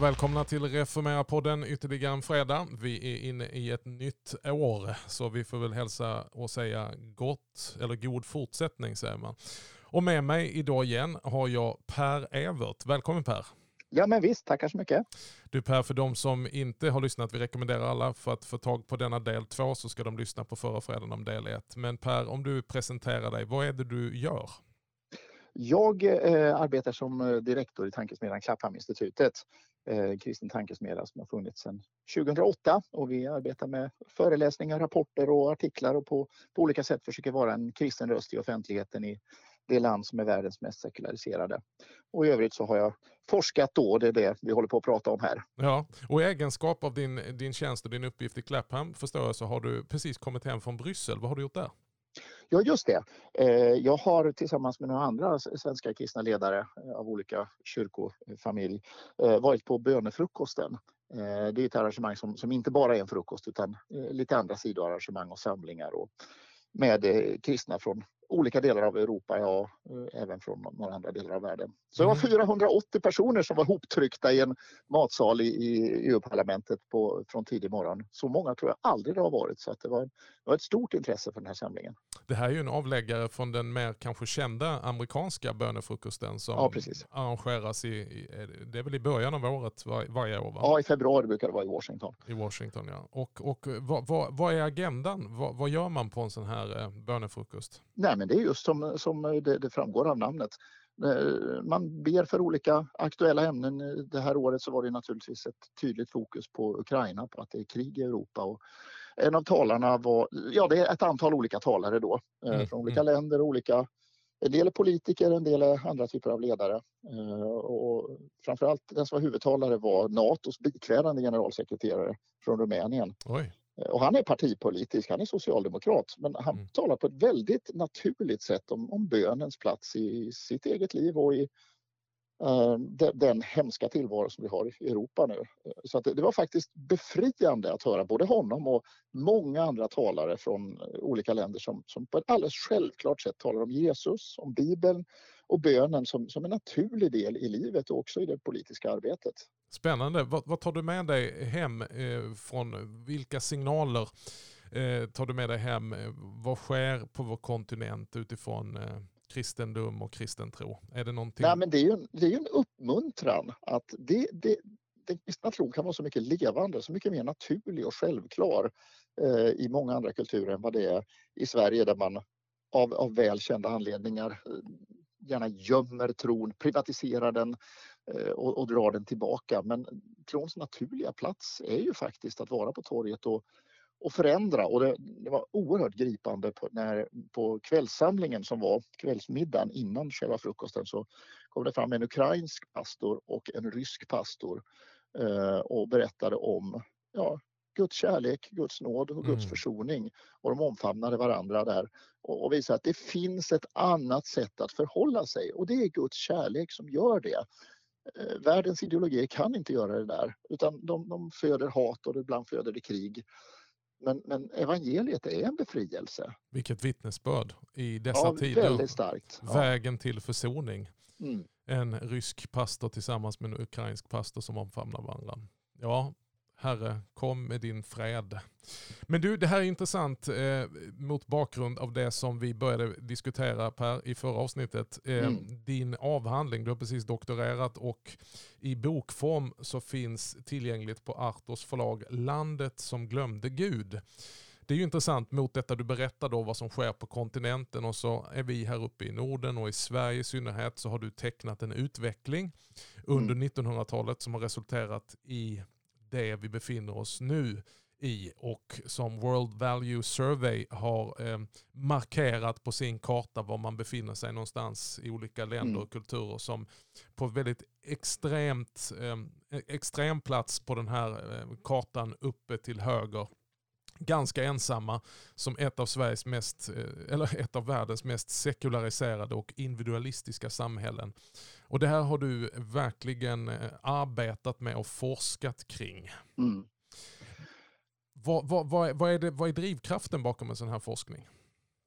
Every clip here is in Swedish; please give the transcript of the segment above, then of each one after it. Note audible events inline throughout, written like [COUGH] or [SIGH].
Ja, välkomna till Reformera-podden ytterligare en fredag. Vi är inne i ett nytt år, så vi får väl hälsa och säga gott, eller god fortsättning säger man. Och med mig idag igen har jag Per Evert. Välkommen Per! Ja men visst, tackar så mycket. Du Per, för de som inte har lyssnat, vi rekommenderar alla för att få tag på denna del två så ska de lyssna på förra fredagen om del ett. Men Per, om du presenterar dig, vad är det du gör? Jag eh, arbetar som eh, direktor i tankesmedjan Klapphamninstitutet, eh, kristen tankesmedja som har funnits sedan 2008 och vi arbetar med föreläsningar, rapporter och artiklar och på, på olika sätt försöker vara en kristen röst i offentligheten i det land som är världens mest sekulariserade. Och i övrigt så har jag forskat då, det är det vi håller på att prata om här. Ja, och i egenskap av din, din tjänst och din uppgift i Clapham förstår jag så har du precis kommit hem från Bryssel. Vad har du gjort där? Ja, just det. Eh, jag har tillsammans med några andra svenska kristna ledare eh, av olika kyrkofamilj eh, varit på bönefrukosten. Det är ett arrangemang som, som inte bara är en frukost utan lite andra sidoarrangemang och samlingar och med kristna från olika delar av Europa, ja, eh, även från några andra delar av världen. Så det var 480 mm. personer som var hoptryckta i en matsal i, i EU-parlamentet från tidig morgon. Så många tror jag aldrig det har varit, så att det, var, det var ett stort intresse för den här samlingen. Det här är ju en avläggare från den mer kanske kända amerikanska bönefrukosten som ja, precis. arrangeras i, i, det är väl i början av året var, varje år? Va? Ja, i februari brukar det vara i Washington. I Washington, ja. Och, och vad, vad, vad är agendan? Vad, vad, gör man på en sån här eh, bönefrukost? Nej, men det är just som, som det, det framgår av namnet. Eh, man ber för olika aktuella ämnen. Det här året så var det naturligtvis ett tydligt fokus på Ukraina, på att det är krig i Europa. Och en av talarna var, ja det är ett antal olika talare då, eh, mm. från olika mm. länder, olika en del är politiker, en del är andra typer av ledare. Eh, och framförallt den som var huvudtalare var Natos biträdande generalsekreterare från Rumänien. Oj. Eh, och han är partipolitisk, han är socialdemokrat men han mm. talar på ett väldigt naturligt sätt om, om bönens plats i sitt eget liv och i uh, de, den hemska tillvaro som vi har i Europa nu. Så att det, det, var faktiskt befriande att höra både honom och många andra talare från olika länder som, som på ett alldeles självklart sätt talar om Jesus, om Bibeln och bönen som, som en naturlig del i livet och också i det politiska arbetet. Spännande. Vad, vad, tar du med dig hem eh, från vilka signaler eh, tar du med dig hem? Vad sker på vår kontinent utifrån eh, kristendom och kristen tro? Är det någonting? Nej, men det är ju en, det är en uppmuntran att det, det, den kristna tron kan vara så mycket levande, så mycket mer naturlig och självklar eh, i många andra kulturer än vad det är i Sverige där man av, av välkända anledningar eh, gärna gömmer tron, privatiserar den eh, och, och drar den tillbaka. Men trons naturliga plats är ju faktiskt att vara på torget och, och förändra. Och det, det var oerhört gripande på, när, på kvällssamlingen som var kvällsmiddagen innan själva frukosten så kom det fram en ukrainsk pastor och en rysk pastor eh, och berättade om ja, Guds kärlek, Guds nåd och Guds mm. försoning. Och de omfamnade varandra där och, och visade att det finns ett annat sätt att förhålla sig och det är Guds kärlek som gör det. Eh, världens ideologier kan inte göra det där utan de, de föder hat och ibland föder det krig. Men, men, evangeliet är en befrielse. Vilket vittnesbörd i dessa ja, tider. Starkt. Vägen till försoning. Mm. En rysk pastor tillsammans med en ukrainsk pastor som omfamnar varandra. Ja, Herre, kom med din fred. Men du, det här är intressant eh, mot bakgrund av det som vi började diskutera Per i förra avsnittet. Eh, mm. Din avhandling, du har precis doktorerat och i bokform så finns tillgängligt på Artos förlag Landet som glömde Gud. Det är ju intressant mot detta du berättar då vad som sker på kontinenten och så är vi här uppe i Norden och i Sverige i synnerhet så har du tecknat en utveckling under mm. 1900-talet som har resulterat i det vi befinner oss nu i och som World Value Survey har eh, markerat på sin karta var man befinner sig någonstans i olika länder mm. och kulturer som på väldigt extremt eh, extrem plats på den här eh, kartan uppe till höger ganska ensamma som ett av, Sveriges mest, eh, eller ett av världens mest sekulariserade och individualistiska samhällen. Och det här har du verkligen eh, arbetat med och forskat kring. Mm. Vad, vad, vad, vad, är det, vad är drivkraften bakom en sån här forskning?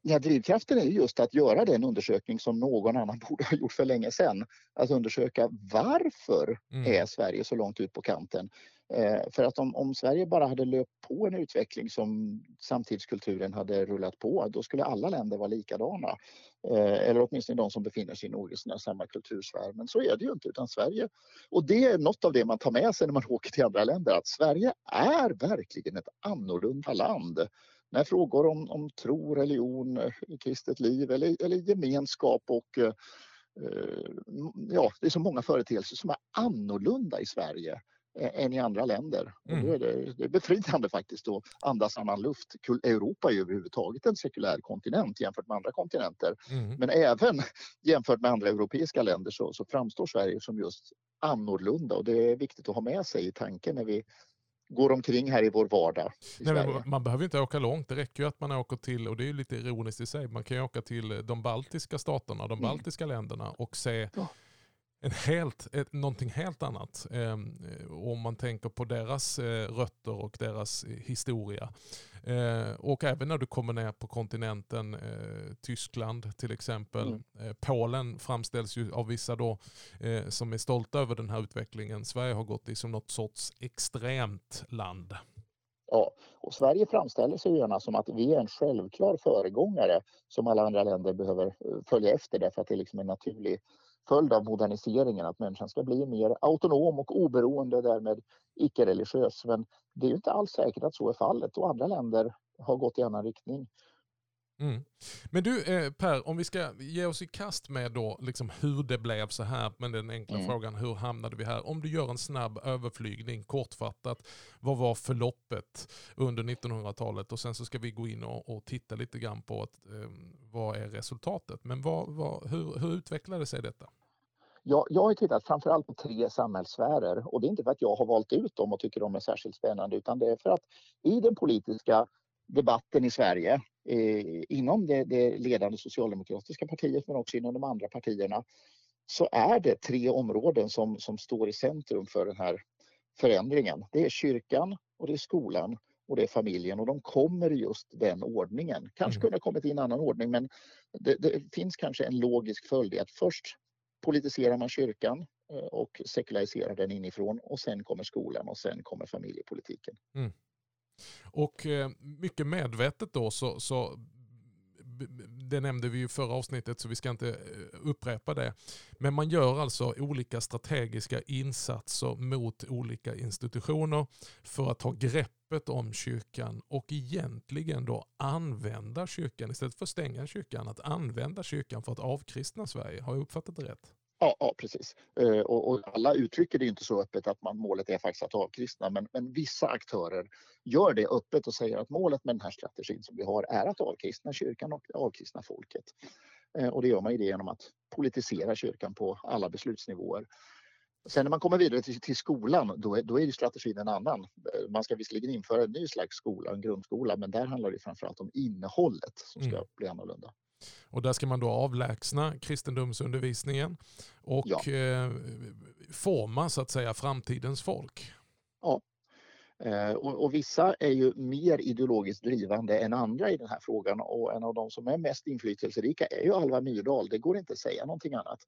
Ja, drivkraften är just att göra den undersökning som någon annan [LAUGHS] borde ha gjort för länge sedan. Att undersöka varför mm. är Sverige så långt ut på kanten? Eh, för att om, om, Sverige bara hade löpt på en utveckling som samtidskulturen hade rullat på, då skulle alla länder vara likadana. Eh, eller åtminstone de som befinner sig i något samma kultursfär. Men så är det ju inte, utan Sverige... Och det är något av det man tar med sig när man [LAUGHS] åker till andra länder, att Sverige är verkligen ett annorlunda land när frågor om, om tro, religion, eh, kristet liv eller, eller gemenskap och eh, eh ja, det är så många företeelser som är annorlunda i Sverige än i andra länder. Mm. Är det, det är befriande faktiskt att andas annan luft. Europa är ju överhuvudtaget en sekulär kontinent jämfört med andra kontinenter. Mm. Men även [LAUGHS] jämfört med andra europeiska länder så, så framstår Sverige som just annorlunda och det är viktigt att ha med sig i tanken när vi går omkring här i vår vardag. I Nej, man behöver inte åka långt, det räcker ju att man åker till, och det är ju lite ironiskt i sig, man kan ju åka till de baltiska staterna, de mm. baltiska länderna och se ja en helt, ett, någonting helt annat. Eh, om man tänker på deras eh, rötter och deras historia. Eh, och även när du kommer ner på kontinenten, eh, Tyskland till exempel. Mm. Eh, Polen framställs ju av vissa då eh, som är stolta över den här utvecklingen. Sverige har gått i som något sorts extremt land. Ja, och Sverige framställer sig gärna som att vi är en självklar föregångare som alla andra länder behöver följa efter därför att det är liksom en naturlig följd av moderniseringen, att människan ska bli mer autonom och oberoende och därmed icke-religiös. Men det är ju inte alls säkert att så är fallet och andra länder har gått i annan riktning. Mm. Men du eh, Per, om vi ska ge oss i kast med då liksom hur det blev så här, men den enkla mm. frågan hur hamnade vi här? Om du gör en snabb överflygning, kortfattat, vad var förloppet under 1900-talet? Och sen så ska vi gå in och, och titta lite grann på att, eh, vad är resultatet? Men vad, vad, hur, hur utvecklade sig detta? Jag, jag har tittat framförallt på tre samhällssfärer och det är inte för att jag har valt ut dem och tycker de är särskilt spännande utan det är för att i den politiska debatten i Sverige eh, inom det, det, ledande socialdemokratiska partiet men också inom de andra partierna så är det tre områden som, som står i centrum för den här förändringen. Det är kyrkan och det är skolan och det är familjen och de kommer i just den ordningen. Kanske mm. kunde ha kommit i en annan ordning men det, det, finns kanske en logisk följd i att först politiserar man kyrkan eh, och sekulariserar den inifrån och sen kommer skolan och sen kommer familjepolitiken. Mm. Och eh, mycket medvetet då så, så det nämnde vi i förra avsnittet så vi ska inte eh, upprepa det. Men man gör alltså olika strategiska insatser mot olika institutioner för att ta greppet om kyrkan och egentligen då använda kyrkan istället för att stänga kyrkan. Att använda kyrkan för att avkristna Sverige. Har jag uppfattat det rätt? Ja, ja precis. Eh, och, och, alla uttrycker det inte så öppet att man, målet är faktiskt att avkristna men, men vissa aktörer gör det öppet och säger att målet med den här strategin som vi har är att avkristna kyrkan och avkristna folket. Eh, och det gör man ju det genom att politisera kyrkan på alla beslutsnivåer. Sen när man kommer vidare till, till skolan, då är, då är strategin en annan. Eh, man ska visserligen införa en ny slags skola, en grundskola, men där handlar det framförallt om innehållet som ska mm. bli annorlunda. Och där ska man då avlägsna kristendomsundervisningen och ja. eh, forma så att säga framtidens folk. Ja. Eh, och, och, vissa är ju mer ideologiskt drivande än andra i den här frågan och en av de som är mest inflytelserika är ju Alva Myrdal. Det går inte att säga någonting annat.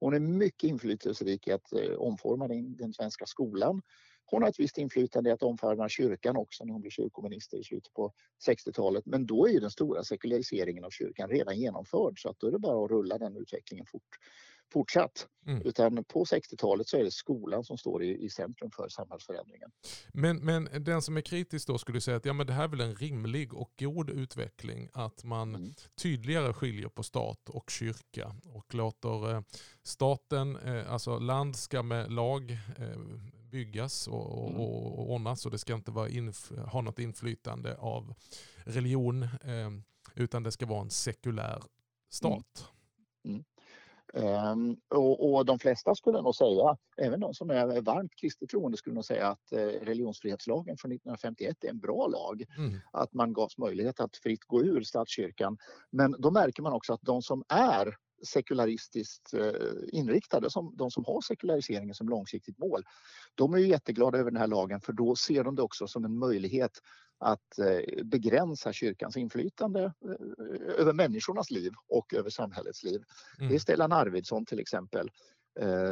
Hon är mycket inflytelserik i att eh, omforma den, den svenska skolan hon har ett visst inflytande i att omfamna kyrkan också när hon blir kyrkominister i slutet på 60-talet. Men då är ju den stora sekulariseringen av kyrkan redan genomförd så att då är det bara att rulla den utvecklingen fort, fortsatt. Mm. Utan på 60-talet så är det skolan som står i, i centrum för samhällsförändringen. Men, men den som är kritisk då skulle säga att ja, men det här är väl en rimlig och god utveckling att man mm. tydligare skiljer på stat och kyrka och låter eh, staten, eh, alltså land ska med lag eh, byggas och, och, mm. och ordnas och det ska inte vara ha något inflytande av religion eh, utan det ska vara en sekulär stat. Mm. Mm. Um, och, och, de flesta skulle nog säga, även de som är varmt kristet troende skulle nog säga att eh, religionsfrihetslagen från 1951 är en bra lag. Mm. Att man gavs möjlighet att fritt gå ur statskyrkan. Men då märker man också att de som är sekularistiskt eh, inriktade, som de som har sekulariseringen som långsiktigt mål, de är ju jätteglada över den här lagen för då ser de det också som en möjlighet att eh, begränsa kyrkans inflytande eh, över människornas liv och över samhällets liv. Mm. Det är Stellan Arvidsson till exempel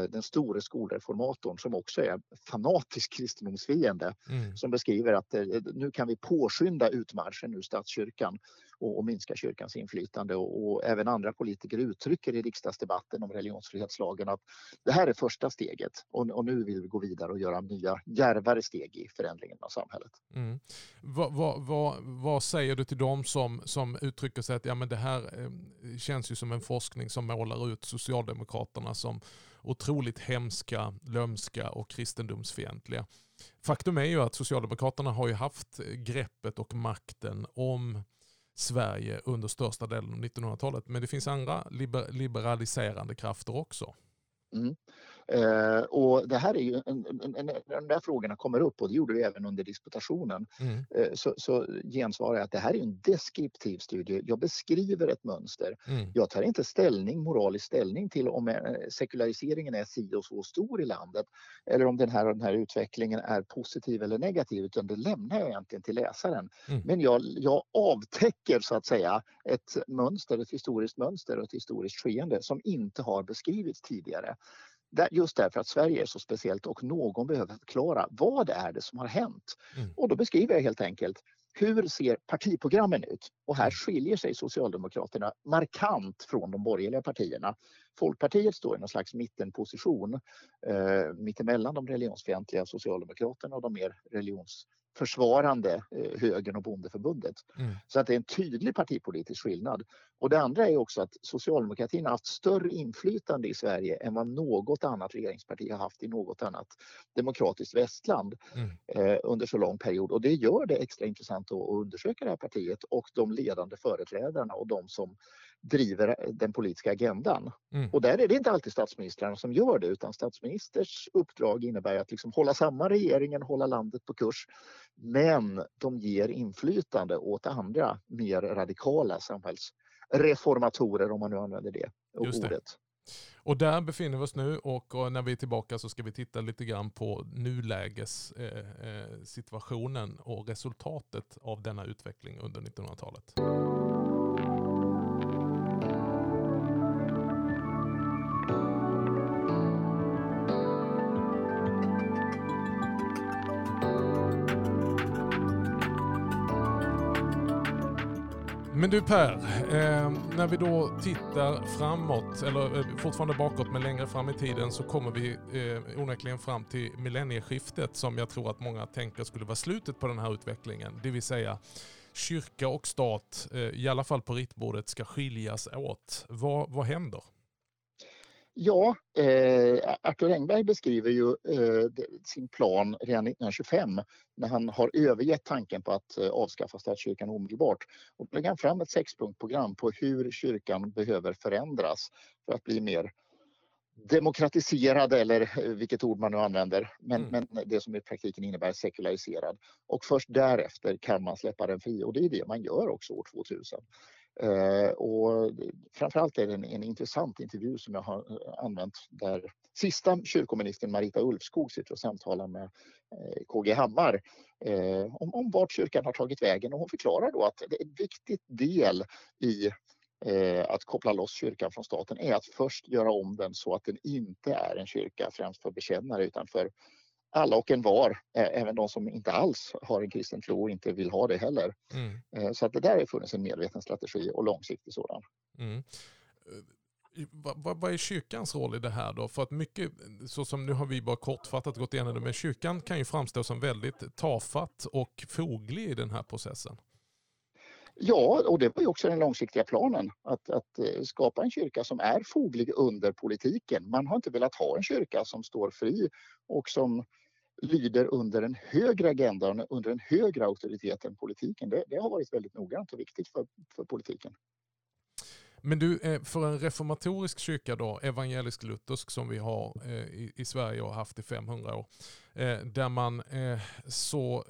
den store skolreformatorn som också är fanatisk kristendomsfiende mm. som beskriver att nu kan vi påskynda utmarschen ur statskyrkan och, och minska kyrkans inflytande och, och, även andra politiker uttrycker i riksdagsdebatten om religionsfrihetslagen att det här är första steget och, och nu vill vi gå vidare och göra nya djärvare steg i förändringen av samhället. Mm. Vad, vad, vad, vad, säger du till dem som, som uttrycker sig att ja, men det här eh, känns ju som en forskning som målar ut Socialdemokraterna som otroligt hemska, lömska och kristendomsfientliga. Faktum är ju att Socialdemokraterna har ju haft greppet och makten om Sverige under största delen av 1900-talet. Men det finns andra liber liberaliserande krafter också. Mm. Eh, och det här är ju, en, en, en, när de där frågorna kommer upp och det gjorde vi även under disputationen mm. eh, så, så gensvarar jag att det här är en deskriptiv studie. Jag beskriver ett mönster. Mm. Jag tar inte ställning, moralisk ställning till om eh, sekulariseringen är si och så stor i landet eller om den här, den här utvecklingen är positiv eller negativ utan det lämnar jag egentligen till läsaren. Mm. Men jag, jag avtäcker så att säga ett mönster, ett historiskt mönster och ett historiskt skeende som inte har beskrivits tidigare. Just därför att Sverige är så speciellt och någon behöver förklara vad är det som har hänt. Mm. Och då beskriver jag helt enkelt hur ser partiprogrammen ut? Och här mm. skiljer sig Socialdemokraterna markant från de borgerliga partierna. Folkpartiet står i någon slags mittenposition eh, mittemellan de religionsfientliga Socialdemokraterna och de mer religions försvarande eh, högern och bondeförbundet. Mm. Så att det är en tydlig partipolitisk skillnad. Och det andra är också att socialdemokratin har haft större inflytande i Sverige än vad något annat regeringsparti har haft i något annat demokratiskt västland mm. eh, under så lång period. Och det gör det extra intressant att undersöka det här partiet och de ledande företrädarna och de som driver den politiska agendan. Mm. Och där är det inte alltid statsministrarna som gör det utan statsministers uppdrag innebär att liksom hålla samman regeringen, hålla landet på kurs. Men de ger inflytande åt andra mer radikala samhällsreformatorer om man nu använder det ordet. Det. Och där befinner vi oss nu och när vi är tillbaka så ska vi titta lite grann på nulägessituationen eh, eh, och resultatet av denna utveckling under 1900-talet. Men du Per, eh, när vi då tittar framåt, eller eh, fortfarande bakåt men längre fram i tiden så kommer vi eh, onekligen fram till millennieskiftet som jag tror att många tänker skulle vara slutet på den här utvecklingen. Det vill säga kyrka och stat, eh, i alla fall på ritbordet, ska skiljas åt. Vad, vad händer? Ja, eh, Arthur Engberg beskriver ju eh, sin plan redan 1925 när han har övergett tanken på att eh, avskaffa statskyrkan omedelbart. Och lägger han fram ett sexpunktprogram på hur kyrkan behöver förändras för att bli mer demokratiserad eller eh, vilket ord man nu använder, men, mm. men det som i praktiken innebär sekulariserad. Och först därefter kan man släppa den fri och det är det man gör också år 2000. Eh, och framförallt är det en, en, intressant intervju som jag har eh, använt där sista kyrkoministern Marita Ulvskog sitter och samtalar med eh, KG Hammar eh, om, om vart kyrkan har tagit vägen. Och hon förklarar då att det är en viktig del i eh, att koppla loss kyrkan från staten är att först göra om den så att den inte är en kyrka främst för bekännare utan för alla och en var, även de som inte alls har en kristen tro och inte vill ha det heller. Mm. Eh, så att det där har funnits en medveten strategi och långsiktig sådan. Mm. Eh, vad, vad, är kyrkans roll i det här då? För att mycket, så som nu har vi bara kortfattat gått igenom det, men kyrkan kan ju framstå som väldigt tafatt och foglig i den här processen. Ja, och det var ju också den långsiktiga planen att, att eh, skapa en kyrka som är foglig under politiken. Man har inte velat ha en kyrka som står fri och som lyder under en högre agenda, under en högre auktoritet än politiken. Det, det har varit väldigt noggrant och viktigt för, för politiken. Men du, eh, för en reformatorisk kyrka då, evangelisk-luthersk som vi har eh, i Sverige och haft i 500 år, där man så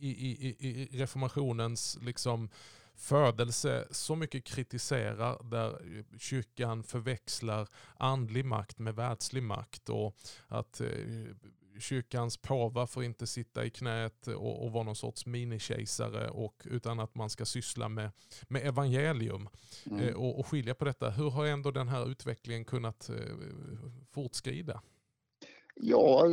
i, i, i reformationens liksom födelse så mycket kritiserar där kyrkan förväxlar andlig makt med världslig makt och att eh, kyrkans påvar får inte sitta i knät och, och vara någon sorts minikejsare och, utan att man ska syssla med, med evangelium mm. eh, och, och skilja på detta. Hur har ändå den här utvecklingen kunnat eh, fortskrida? Ja,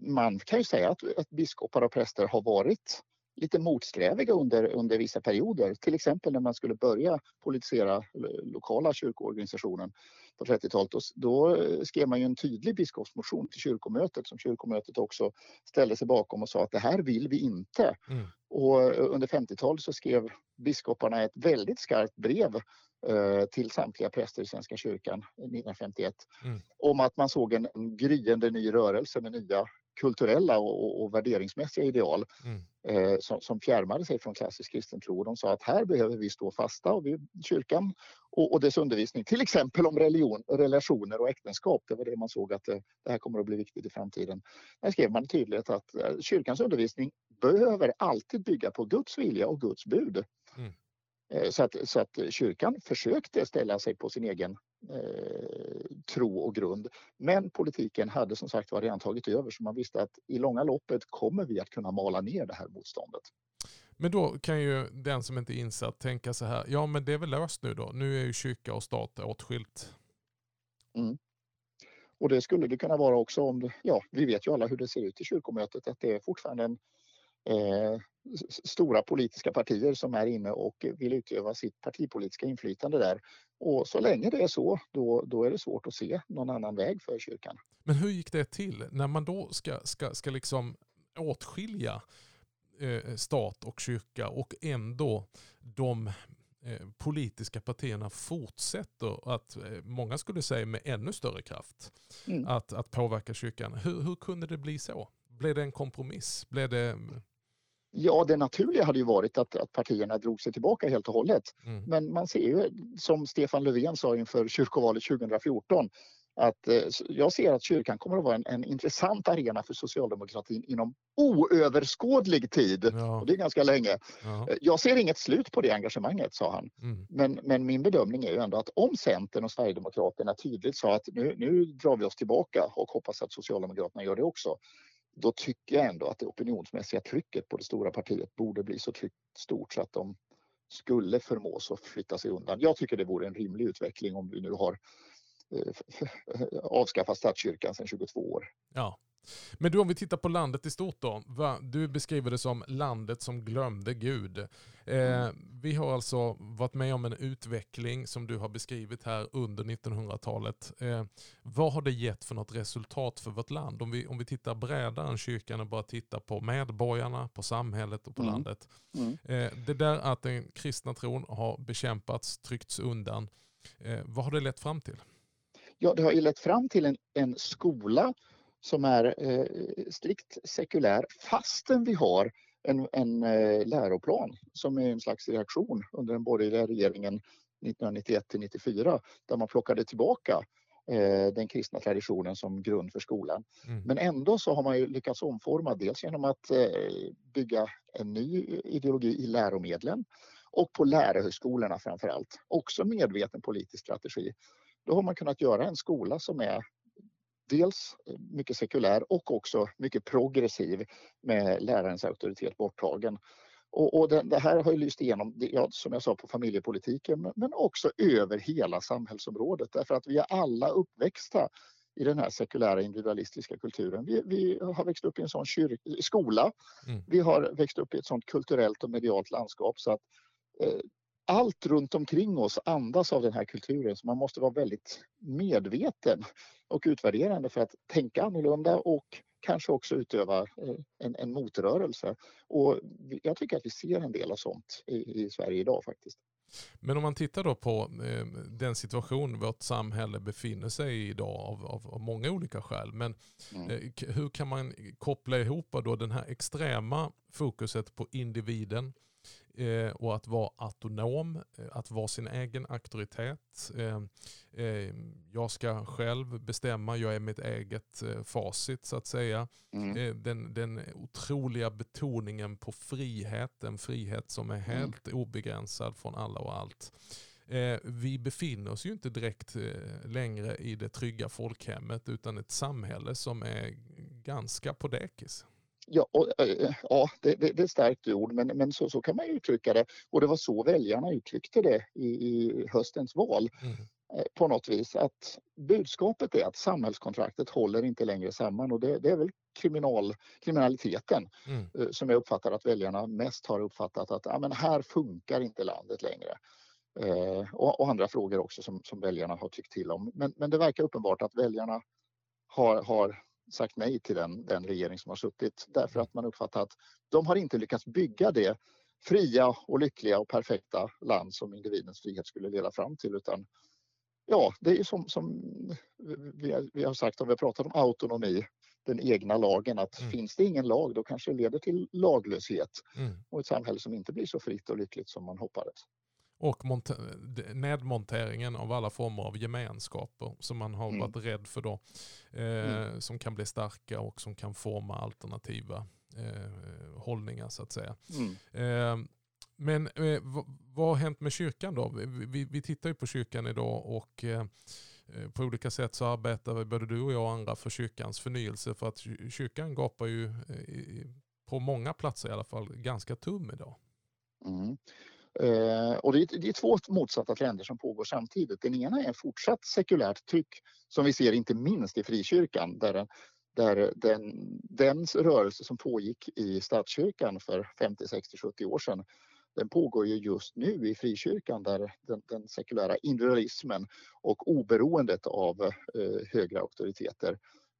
man kan ju säga att, att biskopar och präster har varit lite motsträviga under, under vissa perioder. Till exempel när man skulle börja politisera lokala kyrkoorganisationen på 30-talet. Då, då skrev man ju en tydlig biskopsmotion till kyrkomötet som kyrkomötet också ställde sig bakom och sa att det här vill vi inte. Mm. Och under 50-talet så skrev biskoparna ett väldigt skarpt brev eh, till samtliga präster i Svenska kyrkan 1951 mm. om att man såg en, en gryende ny rörelse med nya kulturella och, och värderingsmässiga ideal mm. eh, som, som fjärmade sig från klassisk kristen tro. De sa att här behöver vi stå fasta och vi, kyrkan och, och dess undervisning, till exempel om religion, relationer och äktenskap. Det var det man såg att eh, det här kommer att bli viktigt i framtiden. Där skrev man tydligt att eh, kyrkans undervisning behöver alltid bygga på Guds vilja och Guds bud. Mm. Eh, så att, så att kyrkan försökte ställa sig på sin egen eh, tro och grund. Men politiken hade som sagt var redan tagit över så man visste att i långa loppet kommer vi att kunna mala ner det här motståndet. Men då kan ju den som inte är insatt tänka så här, ja men det är väl löst nu då? Nu är ju kyrka och stat åtskilt. Mm. Och det skulle det kunna vara också om, ja vi vet ju alla hur det ser ut i kyrkomötet, att det är fortfarande en eh, stora politiska partier som är inne och vill utöva sitt partipolitiska inflytande där. Och så länge det är så, då, då är det svårt att se någon annan väg för kyrkan. Men hur gick det till? När man då ska, ska, ska liksom åtskilja eh, stat och kyrka och ändå de eh, politiska partierna fortsätter att, eh, många skulle säga med ännu större kraft, mm. att, att påverka kyrkan. Hur, hur kunde det bli så? Blev det en kompromiss? Blev det Ja, det naturliga hade ju varit att, att partierna drog sig tillbaka helt och hållet. Mm. Men man ser ju, som Stefan Löfven sa inför kyrkovalet 2014, att eh, jag ser att kyrkan kommer att vara en, en, intressant arena för socialdemokratin inom oöverskådlig tid. Ja. Och det är ganska länge. Ja. Eh, jag ser inget slut på det engagemanget, sa han. Mm. Men, men, min bedömning är ju ändå att om Centern och Sverigedemokraterna tydligt sa att nu, nu drar vi oss tillbaka och hoppas att Socialdemokraterna gör det också, då tycker jag ändå att det opinionsmässiga trycket på det stora partiet borde bli så stort så att de skulle förmås att flytta sig undan. Jag tycker det vore en rimlig utveckling om vi nu har eh, [LAUGHS] avskaffat statskyrkan sedan 22 år. Ja. Men du om vi tittar på landet i stort då. Va? Du beskriver det som landet som glömde Gud. Eh, mm. vi har alltså varit med om en utveckling som du har beskrivit här under 1900-talet. Eh, vad har det gett för något resultat för vårt land? Om vi, om vi tittar bredare än kyrkan och bara tittar på medborgarna, på samhället och på mm. landet. Mm. Eh, det där att den kristna tron har bekämpats, tryckts undan. Eh, vad har det lett fram till? Ja, det har ju lett fram till en, en skola som är eh, strikt sekulär fastän vi har en, en eh, läroplan som är en slags reaktion under den borgerliga regeringen 1991 till 94 där man plockade tillbaka eh, den kristna traditionen som grund för skolan. Mm. Men ändå så har man lyckats omforma dels genom att eh, bygga en ny ideologi i läromedlen och på lärarhögskolorna framför allt. Också medveten politisk strategi. Då har man kunnat göra en skola som är dels mycket sekulär och också mycket progressiv med lärarens auktoritet borttagen. Och, och det, det, här har ju lyst igenom, ja, som jag sa, på familjepolitiken men också över hela samhällsområdet därför att vi är alla uppväxta i den här sekulära individualistiska kulturen. Vi, vi har växt upp i en sån kyrk, skola, mm. vi har växt upp i ett sånt kulturellt och medialt landskap så att eh, allt runt omkring oss andas av den här kulturen så man måste vara väldigt medveten och utvärderande för att tänka annorlunda och kanske också utöva eh, en, en motrörelse. Och jag tycker att vi ser en del av sånt i, i Sverige idag faktiskt. Men om man tittar då på eh, den situation vårt samhälle befinner sig i idag av, av, av många olika skäl. Men mm. eh, hur kan man koppla ihop då den här extrema fokuset på individen eh, och att vara autonom, eh, att vara sin egen auktoritet. Eh, eh, jag ska själv bestämma, jag är mitt eget eh, facit så att säga. Mm. Den, den otroliga betoningen på frihet, en frihet som är mm. helt mm. obegränsad från alla och allt. vi befinner oss ju inte direkt längre i det trygga folkhemmet utan ett samhälle som är ganska på dekis. Ja, och, äh, ja det, det, det, är starkt ord, men, men så, så kan man uttrycka det. Och det var så väljarna uttryckte det i, i höstens val. Mm. Eh, på något vis att budskapet är att samhällskontraktet håller inte längre samman och det, det är väl kriminal, kriminaliteten mm. Eh, som jag uppfattar att väljarna mest har uppfattat att ja, men här funkar inte landet längre. Eh, och, och, andra frågor också som, som väljarna har tyckt till om. Men, men det verkar uppenbart att väljarna har, har sagt nej till den, den regering som har suttit därför att man uppfattar att de har inte lyckats bygga det fria och lyckliga och perfekta land som individens frihet skulle leda fram till utan ja, det är som, som vi, vi har sagt om vi har pratat om autonomi, den egna lagen, att mm. finns det ingen lag då kanske det leder till laglöshet mm. och ett samhälle som inte blir så fritt och lyckligt som man hoppades. Och nedmonteringen av alla former av gemenskaper som man har mm. varit rädd för då. Eh, mm. Som kan bli starka och som kan forma alternativa eh, hållningar så att säga. Mm. Eh, men eh, vad har hänt med kyrkan då? Vi, vi tittar ju på kyrkan idag och eh, eh, på olika sätt så arbetar både du och jag och andra för kyrkans förnyelse. För att kyrkan gapar ju på många platser i alla fall ganska tum idag. Mm. Eh, och det är, det är två motsatta trender som pågår samtidigt. Den ena är en fortsatt sekulärt tryck som vi ser inte minst i frikyrkan där, där den, dens rörelse som pågick i statskyrkan för 50, 60, 70 år sedan den pågår ju just nu i frikyrkan där den, den sekulära individualismen och oberoendet av eh, högre auktoriteter eh,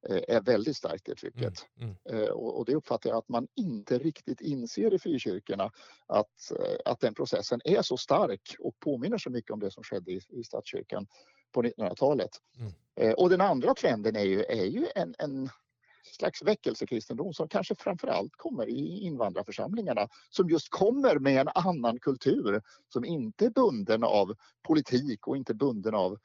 är väldigt starkt i trycket. Mm, mm. Eh, och, det uppfattar jag att man inte riktigt inser i frikyrkorna att, eh, att den processen är så stark och påminner så mycket om det som skedde i, i statskyrkan på 1900-talet. Mm. Eh, och den andra trenden är ju, är ju en, en slags väckelsekristendom som kanske framför allt kommer i invandrarförsamlingarna som just kommer med en annan kultur som inte är bunden av politik och inte bunden av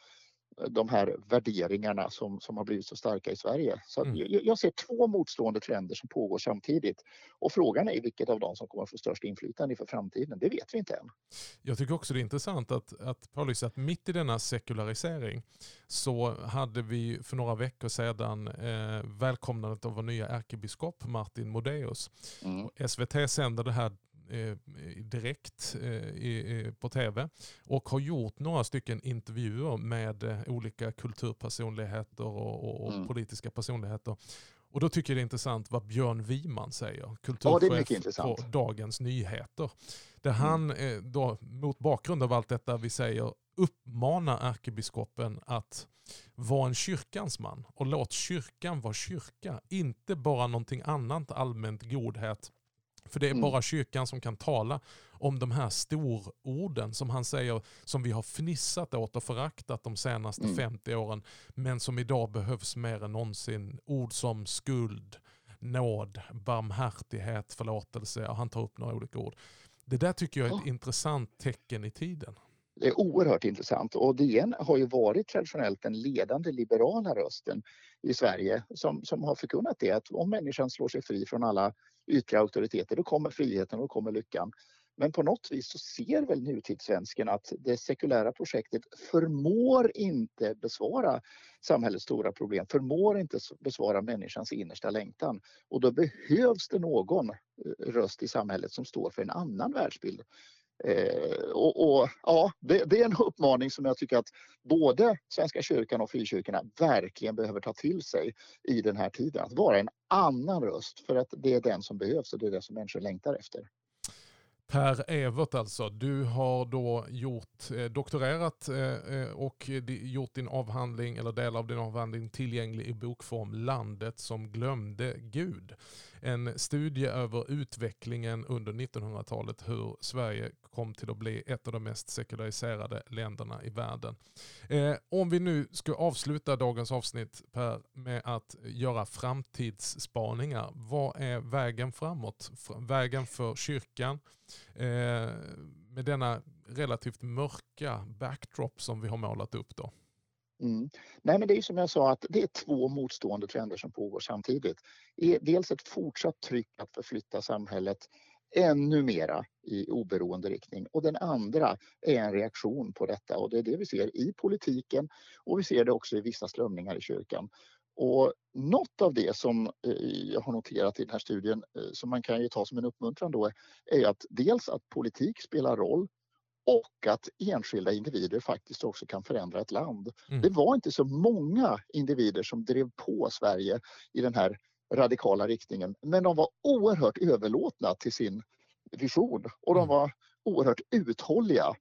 de här värderingarna som, som har blivit så starka i Sverige. Så mm. jag, jag, ser två motstående trender som pågår samtidigt. Och frågan är vilket av dem som kommer att få störst inflytande för framtiden. Det vet vi inte än. Jag tycker också det är intressant att, att Paulus, att mitt i denna sekularisering så hade vi för några veckor sedan eh, välkomnandet av vår nya ärkebiskop Martin Modéus. Mm. SVT sänder det här direkt eh, på tv och har gjort några stycken intervjuer med eh, olika kulturpersonligheter och, och mm. politiska personligheter. Och då tycker jag det är intressant vad Björn Wiman säger, kulturchef ja, på Dagens Nyheter. Där mm. han då, mot bakgrund av allt detta vi säger uppmanar ärkebiskopen att vara en kyrkans man och låt kyrkan vara kyrka. Inte bara någonting annat allmänt godhet för det är mm. bara kyrkan som kan tala om de här stororden som han säger, som vi har fnissat åt och föraktat de senaste mm. 50 åren, men som idag behövs mer än någonsin. Ord som skuld, nåd, barmhärtighet, förlåtelse. Ja, han tar upp några olika ord. Det där tycker jag är ett ja. intressant tecken i tiden. Det är oerhört intressant och DN har ju varit traditionellt den ledande liberala rösten i Sverige som, som har förkunnat det att om människan slår sig fri från alla ytliga auktoriteter då kommer friheten och då kommer lyckan. Men på något vis så ser väl nutidssvensken att det sekulära projektet förmår inte besvara samhällets stora problem, förmår inte besvara människans innersta längtan. Och då behövs det någon eh, röst i samhället som står för en annan världsbild. Eh, och, och, ja, det, det, är en uppmaning som jag tycker att både Svenska kyrkan och frikyrkorna verkligen behöver ta till sig i den här tiden. Att vara en annan röst för att det är den som behövs och det är det som människor längtar efter. Per Evert alltså, du har då gjort, eh, doktorerat eh, eh och gjort din avhandling, eller del av din avhandling tillgänglig i bokform, Landet som glömde Gud en studie över utvecklingen under 1900-talet, hur Sverige kom till att bli ett av de mest sekulariserade länderna i världen. Eh, om vi nu ska avsluta dagens avsnitt Per, med att göra framtidsspaningar. Vad är vägen framåt? Vägen för kyrkan eh, med denna relativt mörka backdrop som vi har målat upp då? Mm. Nej, men det är som jag sa att det är två motstående trender som pågår samtidigt. E, dels ett fortsatt tryck att förflytta samhället ännu mera i oberoende riktning och den andra är en reaktion på detta och det är det vi ser i politiken och vi ser det också i vissa strömningar i kyrkan. Och något av det som eh, jag har noterat i den här studien eh, som man kan ju ta som en uppmuntran då är att dels att politik spelar roll och att enskilda individer faktiskt också kan förändra ett land. Mm. Det var inte så många individer som drev på Sverige i den här radikala riktningen men de var oerhört överlåtna till sin vision och de mm. var oerhört uthålliga.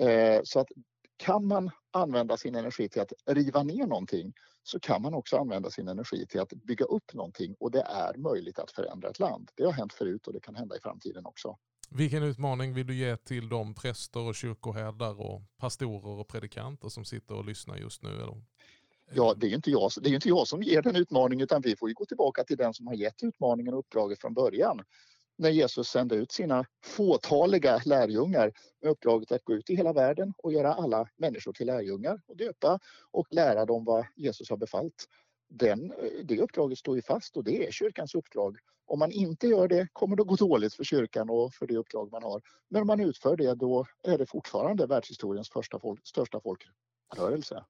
Eh, så att kan man använda sin energi till att riva ner någonting så kan man också använda sin energi till att bygga upp någonting och det är möjligt att förändra ett land. Det har hänt förut och det kan hända i framtiden också. Vilken utmaning vill du ge till de präster och kyrkoherdar och pastorer och predikanter som sitter och lyssnar just nu? Eller? Ja, det är ju inte jag, det är inte jag som ger den utmaningen utan vi får ju gå tillbaka till den som har gett utmaningen och uppdraget från början. När Jesus sände ut sina fåtaliga lärjungar med uppdraget att gå ut i hela världen och göra alla människor till lärjungar och döpa och lära dem vad Jesus har befallt den, eh, det uppdraget står ju fast och det är kyrkans uppdrag. Om man inte gör det kommer det gå dåligt för kyrkan och för det uppdrag man har. Men om man utför det då är det fortfarande världshistoriens första folk, största folkrörelse.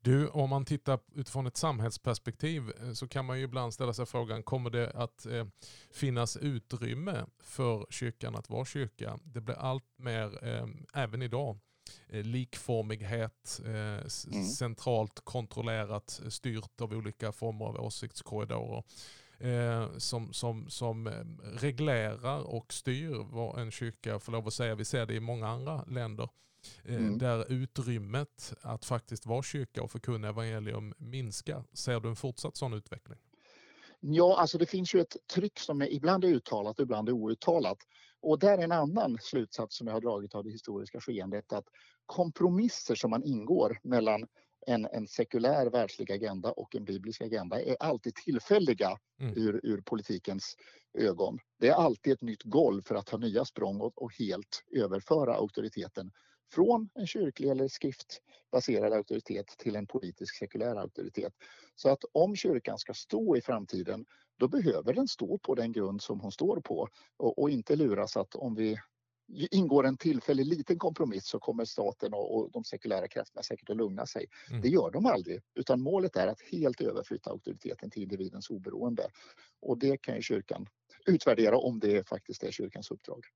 Du, om man tittar utifrån ett samhällsperspektiv eh, så kan man ju ibland ställa sig frågan, kommer det att eh, finnas utrymme för kyrkan att vara kyrka? Det blir allt mer, eh, även idag, Eh, likformighet, eh, mm. centralt kontrollerat, eh, styrt av olika former av åsiktskorridorer. Som, som, som reglerar och styr vad en kyrka får lov att säga. Vi ser det i många andra länder. Mm. Där utrymmet att faktiskt vara kyrka och förkunna evangelium minskar. Ser du en fortsatt sån utveckling? Ja, alltså det finns ju ett tryck som är ibland är uttalat och ibland är outtalat. Och där är en annan slutsats som jag har dragit av det historiska skeendet att kompromisser som man ingår mellan en, en sekulär världslig agenda och en biblisk agenda är alltid tillfälliga mm. ur, ur politikens ögon. Det är alltid ett nytt golv för att ta nya språng och, och helt överföra auktoriteten från en kyrklig eller skriftbaserad auktoritet till en politisk sekulär auktoritet. Så att om kyrkan ska stå i framtiden då behöver den stå på den grund som hon står på och, och inte luras att om vi ingår en tillfällig liten kompromiss så kommer staten och, och de sekulära krafterna säkert att lugna sig. Mm. Det gör de aldrig, utan målet är att helt överflytta auktoriteten till individens oberoende. Och det kan ju kyrkan utvärdera om det faktiskt är kyrkans uppdrag.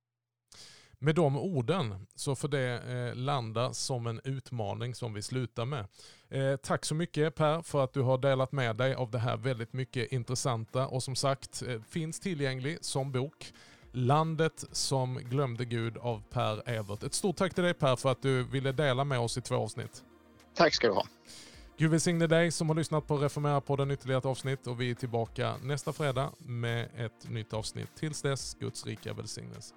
Med de orden så får det eh, landa som en utmaning som vi slutar med. Eh, tack så mycket Per för att du har delat med dig av det här väldigt mycket intressanta och som sagt eh, finns tillgänglig som bok. Landet som glömde Gud av Per Evert. Ett stort tack till dig Per för att du ville dela med oss i två avsnitt. Tack ska du ha. Gud välsigne dig som har lyssnat på Reformera-podden ytterligare ett avsnitt och vi är tillbaka nästa fredag med ett nytt avsnitt. Tills dess, Guds rika välsignelse.